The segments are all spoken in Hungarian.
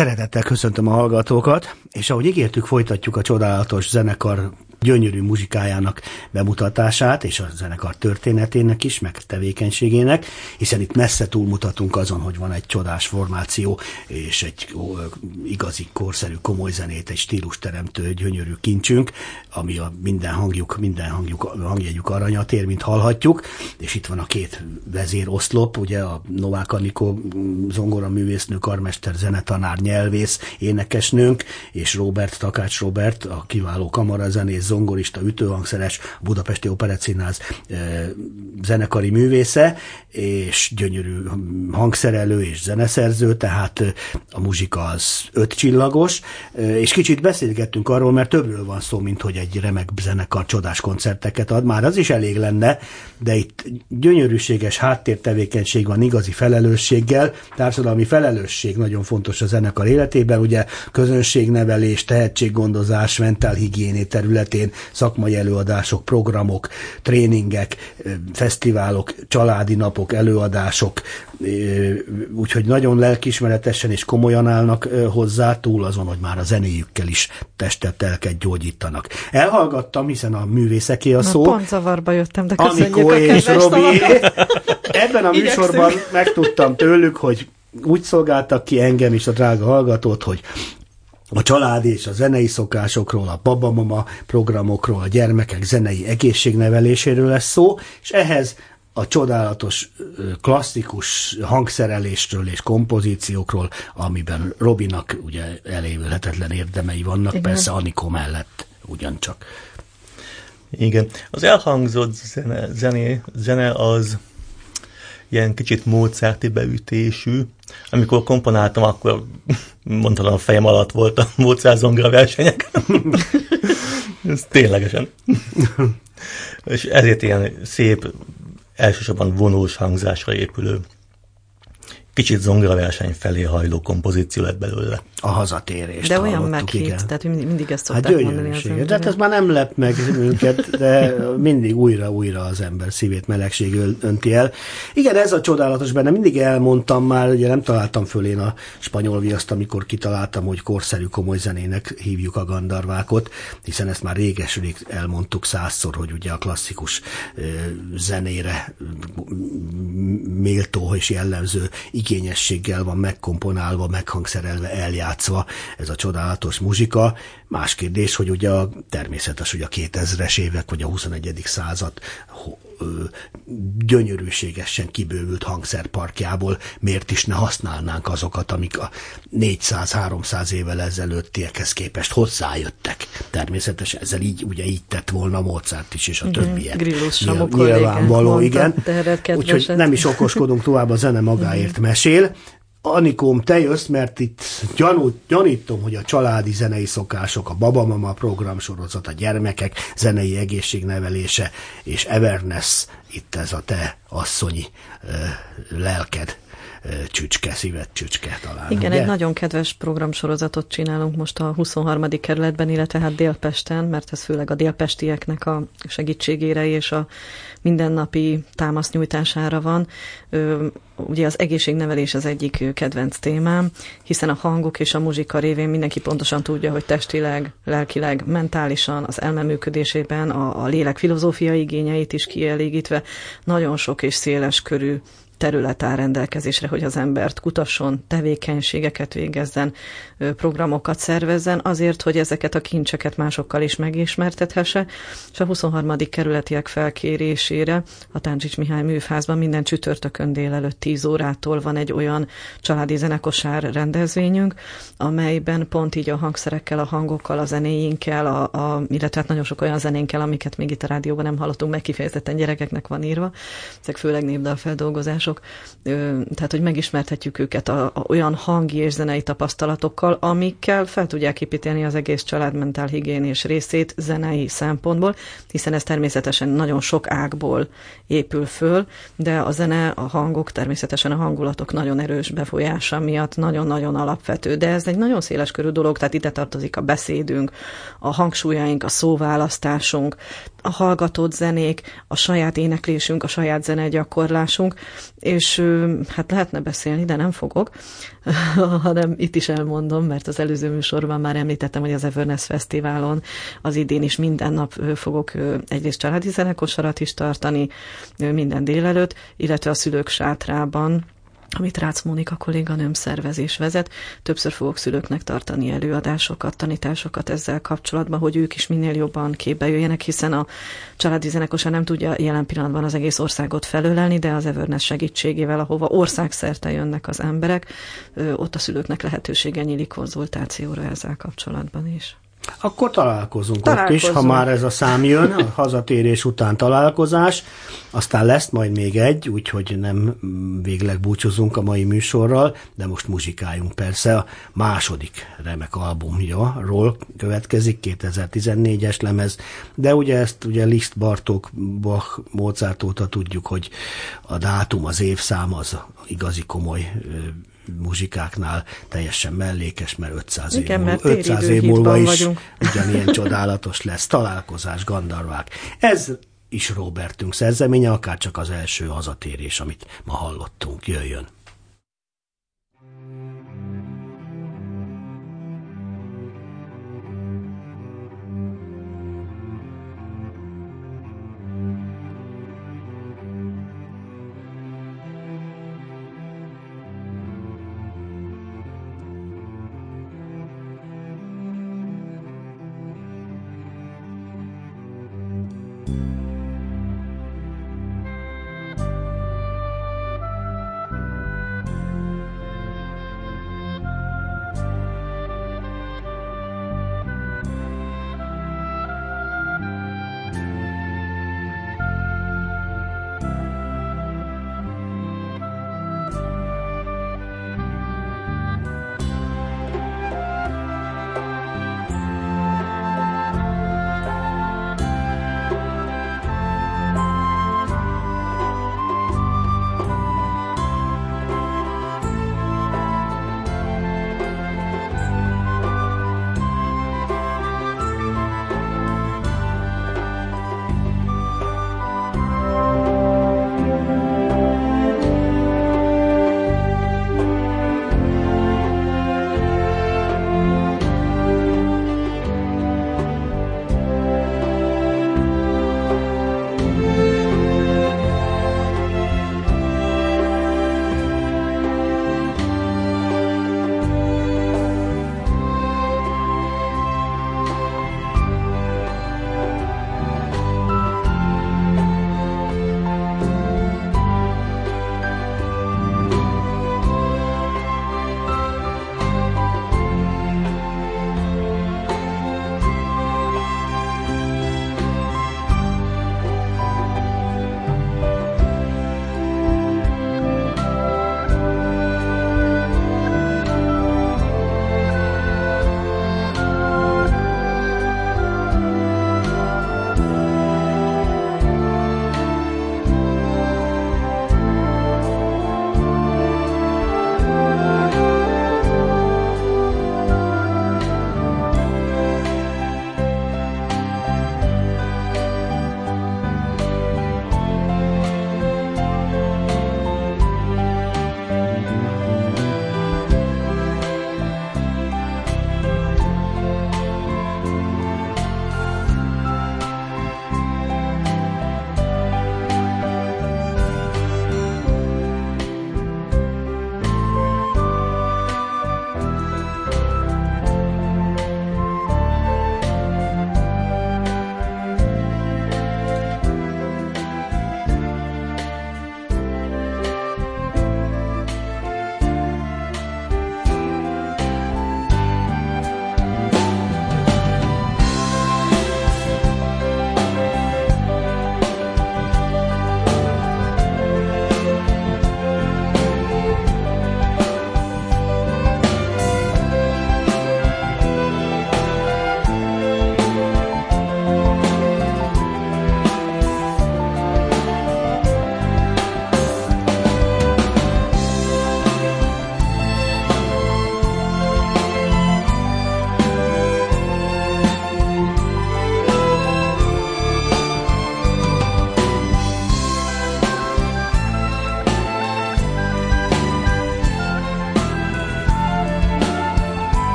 Szeretettel köszöntöm a hallgatókat, és ahogy ígértük, folytatjuk a csodálatos zenekar gyönyörű muzsikájának bemutatását, és a zenekar történetének is, meg tevékenységének, hiszen itt messze túlmutatunk azon, hogy van egy csodás formáció, és egy igazi, korszerű, komoly zenét, egy stílus teremtő, gyönyörű kincsünk, ami a minden hangjuk, minden hangjuk, hangjegyük aranyat ér, mint hallhatjuk, és itt van a két vezéroszlop, ugye a Novák Anikó zongora művésznő, karmester, zenetanár, nyelvész, énekesnőnk, és Robert, Takács Robert, a kiváló kamarazenész, zongorista, ütőhangszeres, Budapesti Operettszínház zenekari művésze, és gyönyörű hangszerelő és zeneszerző, tehát a muzsika az öt csillagos, és kicsit beszélgettünk arról, mert többről van szó, mint hogy egy remek zenekar csodás koncerteket ad, már az is elég lenne, de itt gyönyörűséges háttértevékenység van igazi felelősséggel, társadalmi felelősség nagyon fontos a zenekar életében, ugye közönségnevelés, tehetséggondozás, mentálhigiéné területén területén szakmai előadások, programok, tréningek, fesztiválok, családi napok, előadások, úgyhogy nagyon lelkismeretesen és komolyan állnak hozzá, túl azon, hogy már a zenéjükkel is testet elket gyógyítanak. Elhallgattam, hiszen a művészeké a szó. Na, pont zavarba jöttem, de köszönjük Anikó a és Robi. Ebben a műsorban megtudtam tőlük, hogy úgy szolgáltak ki engem is a drága hallgatót, hogy a családi és a zenei szokásokról, a babamama programokról, a gyermekek zenei egészségneveléséről lesz szó, és ehhez a csodálatos klasszikus hangszerelésről és kompozíciókról, amiben Robinak ugye elévülhetetlen érdemei vannak, Igen. persze Anikó mellett ugyancsak. Igen. Az elhangzott zene, zené, zene az ilyen kicsit Mozarti beütésű. Amikor komponáltam, akkor mondhatom a fejem alatt volt a Mozart zongra versenyek. Ez ténylegesen. És ezért ilyen szép, elsősorban vonós hangzásra épülő kicsit verseny felé hajló kompozíció lett belőle. A hazatérés. De olyan meghívt, tehát mindig, mindig ezt szokták hát mondani az De hát ez már nem lep meg őket, de mindig újra-újra az ember szívét melegség önti el. Igen, ez a csodálatos benne, mindig elmondtam már, ugye nem találtam föl én a spanyol viaszt, amikor kitaláltam, hogy korszerű komoly zenének hívjuk a gandarvákot, hiszen ezt már réges elmondtuk százszor, hogy ugye a klasszikus zenére méltó és jellemző igényességgel van megkomponálva, meghangszerelve, eljátszva ez a csodálatos muzsika. Más kérdés, hogy ugye a, természetes, hogy a 2000-es évek vagy a 21. század gyönyörűségesen kibővült hangszerparkjából miért is ne használnánk azokat, amik a 400-300 évvel ezelőttiekhez képest hozzájöttek. Természetesen ezzel így, ugye így tett volna Mozart is, és a igen, többiek. Grillus Nyilvánvaló, igen. Úgyhogy nem is okoskodunk tovább, a zene magáért mesél. Anikóm, te jössz, mert itt gyanút, gyanítom, hogy a családi zenei szokások, a babamama programsorozat, a gyermekek zenei egészségnevelése és Everness, itt ez a te asszonyi ö, lelked csücske, szívet csücske talán. Igen, ugye? egy nagyon kedves programsorozatot csinálunk most a 23. kerületben, illetve hát Délpesten, mert ez főleg a délpestieknek a segítségére és a mindennapi támasznyújtására van. Ugye az egészségnevelés az egyik kedvenc témám, hiszen a hangok és a muzsika révén mindenki pontosan tudja, hogy testileg, lelkileg, mentálisan, az elme működésében a, a lélek filozófiai igényeit is kielégítve nagyon sok és széles körű terület áll rendelkezésre, hogy az embert kutasson, tevékenységeket végezzen, programokat szervezzen, azért, hogy ezeket a kincseket másokkal is megismertethesse, és a 23. kerületiek felkérésére a Táncsics Mihály műfázban minden csütörtökön délelőtt 10 órától van egy olyan családi zenekosár rendezvényünk, amelyben pont így a hangszerekkel, a hangokkal, a zenéinkkel, a, a, illetve hát nagyon sok olyan zenénkkel, amiket még itt a rádióban nem hallottunk, meg kifejezetten gyerekeknek van írva, ezek főleg népdalfeldolgozások, mások, tehát hogy megismerthetjük őket a, a, olyan hangi és zenei tapasztalatokkal, amikkel fel tudják építeni az egész család mentál higiénés részét zenei szempontból, hiszen ez természetesen nagyon sok ágból épül föl, de a zene, a hangok, természetesen a hangulatok nagyon erős befolyása miatt nagyon-nagyon alapvető, de ez egy nagyon széles körű dolog, tehát ide tartozik a beszédünk, a hangsúlyaink, a szóválasztásunk, a hallgatott zenék, a saját éneklésünk, a saját zene gyakorlásunk, és hát lehetne beszélni, de nem fogok, hanem itt is elmondom, mert az előző műsorban már említettem, hogy az Everness Fesztiválon az idén is minden nap fogok egyrészt családi zenekosarat is tartani minden délelőtt, illetve a szülők sátrában amit Rácz Mónika kolléganőm szervezés vezet. Többször fogok szülőknek tartani előadásokat, tanításokat ezzel kapcsolatban, hogy ők is minél jobban képbe jöjjenek, hiszen a családi zenekosa nem tudja jelen pillanatban az egész országot felölelni, de az Everness segítségével, ahova országszerte jönnek az emberek, ott a szülőknek lehetősége nyílik konzultációra ezzel kapcsolatban is. Akkor találkozunk, találkozunk ott is, ha már ez a szám jön, a hazatérés után találkozás, aztán lesz majd még egy, úgyhogy nem végleg búcsúzunk a mai műsorral, de most muzsikáljunk persze. A második remek albumjáról következik, 2014-es lemez, de ugye ezt ugye Liszt, Bartók, Bach, Mozart óta tudjuk, hogy a dátum, az évszám az igazi komoly muzsikáknál teljesen mellékes, mert 500 Igen, év, mert 500 év múlva is vagyunk. ugyanilyen csodálatos lesz. Találkozás, gandarvák. Ez is Robertünk szerzeménye, akár csak az első hazatérés, amit ma hallottunk. Jöjjön!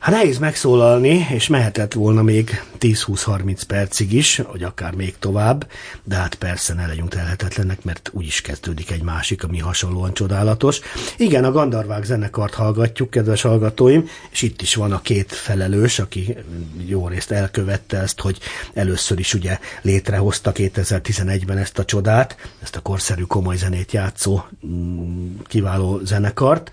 Hát nehéz megszólalni, és mehetett volna még 10-20-30 percig is, vagy akár még tovább, de hát persze ne legyünk telhetetlenek, mert úgy is kezdődik egy másik, ami hasonlóan csodálatos. Igen, a Gandarvák zenekart hallgatjuk, kedves hallgatóim, és itt is van a két felelős, aki jó részt elkövette ezt, hogy először is ugye létrehozta 2011-ben ezt a csodát, ezt a korszerű komoly zenét játszó mm, kiváló zenekart,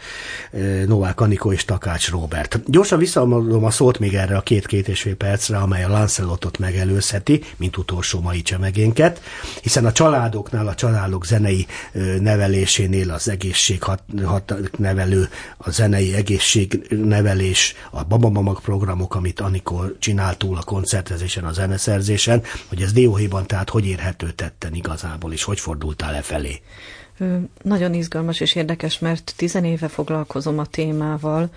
Novák Anikó és Takács Robert. Gyorsan vissza visszaadom a szót még erre a két-két és fél percre, amely a Lancelotot megelőzheti, mint utolsó mai csemegénket, hiszen a családoknál, a családok zenei nevelésénél az egészség hat, hat, nevelő, a zenei egészségnevelés, a babamamag programok, amit Anikor csinált túl a koncertezésen, a zeneszerzésen, hogy ez dióhéjban tehát hogy érhető tetten igazából, és hogy fordultál e felé? Nagyon izgalmas és érdekes, mert tizenéve foglalkozom a témával,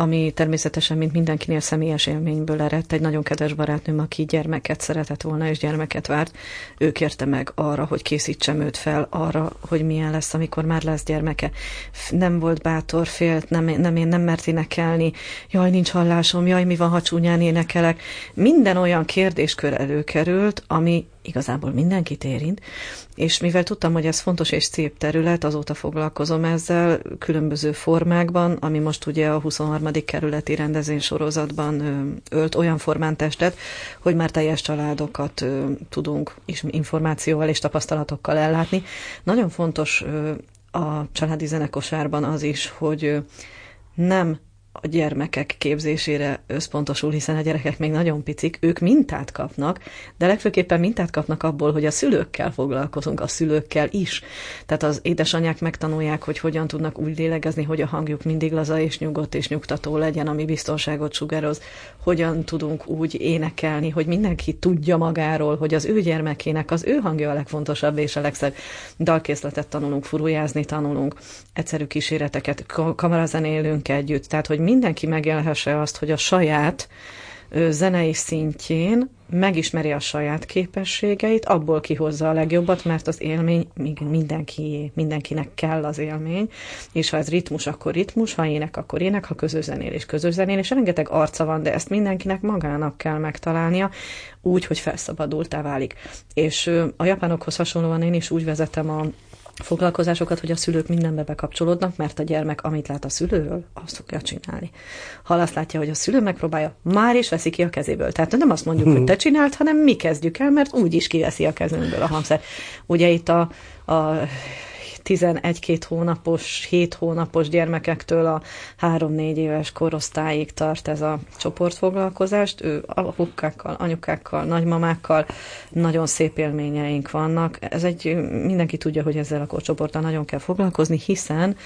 ami természetesen, mint mindenkinél személyes élményből eredt. Egy nagyon kedves barátnőm, aki gyermeket szeretett volna, és gyermeket várt, ő kérte meg arra, hogy készítsem őt fel arra, hogy milyen lesz, amikor már lesz gyermeke. Nem volt bátor, félt, nem, nem, én nem mert énekelni, jaj, nincs hallásom, jaj, mi van, ha csúnyán énekelek. Minden olyan kérdéskör előkerült, ami igazából mindenkit érint, és mivel tudtam, hogy ez fontos és szép terület, azóta foglalkozom ezzel különböző formákban, ami most ugye a 23. kerületi rendezvény sorozatban ölt olyan formán testet, hogy már teljes családokat tudunk is információval és tapasztalatokkal ellátni. Nagyon fontos a családi zenekosárban az is, hogy nem a gyermekek képzésére összpontosul, hiszen a gyerekek még nagyon picik, ők mintát kapnak, de legfőképpen mintát kapnak abból, hogy a szülőkkel foglalkozunk, a szülőkkel is. Tehát az édesanyák megtanulják, hogy hogyan tudnak úgy lélegezni, hogy a hangjuk mindig laza és nyugodt és nyugtató legyen, ami biztonságot sugároz, hogyan tudunk úgy énekelni, hogy mindenki tudja magáról, hogy az ő gyermekének az ő hangja a legfontosabb és a legszebb dalkészletet tanulunk, furujázni tanulunk, egyszerű kíséreteket, kamarazenélünk együtt, tehát hogy mindenki megélhesse azt, hogy a saját zenei szintjén megismeri a saját képességeit, abból kihozza a legjobbat, mert az élmény mindenki, mindenkinek kell az élmény, és ha ez ritmus, akkor ritmus, ha ének, akkor ének, ha közözenélés, közözenélés, rengeteg arca van, de ezt mindenkinek magának kell megtalálnia, úgy, hogy felszabadultá válik. És a japánokhoz hasonlóan én is úgy vezetem a foglalkozásokat, hogy a szülők mindenbe bekapcsolódnak, mert a gyermek, amit lát a szülőről, azt fogja csinálni. Ha azt látja, hogy a szülő megpróbálja, már is veszi ki a kezéből. Tehát nem azt mondjuk, hogy te csinált, hanem mi kezdjük el, mert úgy is kiveszi a kezünkből a hangszer. Ugye itt a, a 11-2 hónapos, 7 hónapos gyermekektől a 3-4 éves korosztályig tart ez a csoportfoglalkozást. Ő apukákkal, anyukákkal, nagymamákkal nagyon szép élményeink vannak. Ez egy, mindenki tudja, hogy ezzel a korcsoporttal nagyon kell foglalkozni, hiszen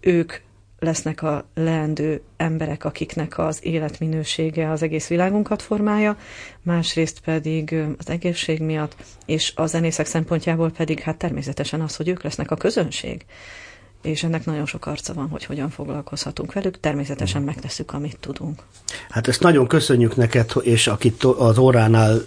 ők lesznek a leendő emberek, akiknek az életminősége az egész világunkat formálja, másrészt pedig az egészség miatt, és a zenészek szempontjából pedig hát természetesen az, hogy ők lesznek a közönség. És ennek nagyon sok arca van, hogy hogyan foglalkozhatunk velük. Természetesen megtesszük, amit tudunk. Hát ezt nagyon köszönjük neked, és akit az óránál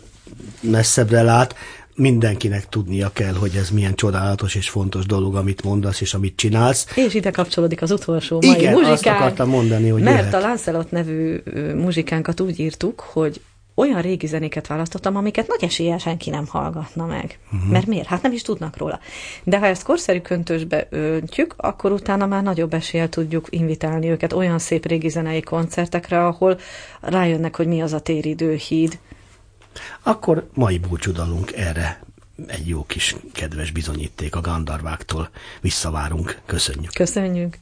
messzebbre lát, mindenkinek tudnia kell, hogy ez milyen csodálatos és fontos dolog, amit mondasz és amit csinálsz. És ide kapcsolódik az utolsó mai Igen, muzsikánk. azt akartam mondani, hogy Mert jöhet. a Lancelot nevű muzsikánkat úgy írtuk, hogy olyan régi zenéket választottam, amiket nagy eséllyel senki nem hallgatna meg. Uh-huh. Mert miért? Hát nem is tudnak róla. De ha ezt korszerű köntösbe öntjük, akkor utána már nagyobb eséllyel tudjuk invitálni őket olyan szép régi zenei koncertekre, ahol rájönnek, hogy mi az a téridő híd, akkor mai búcsúdalunk erre egy jó kis kedves bizonyíték a Gandarváktól. Visszavárunk. Köszönjük. Köszönjük.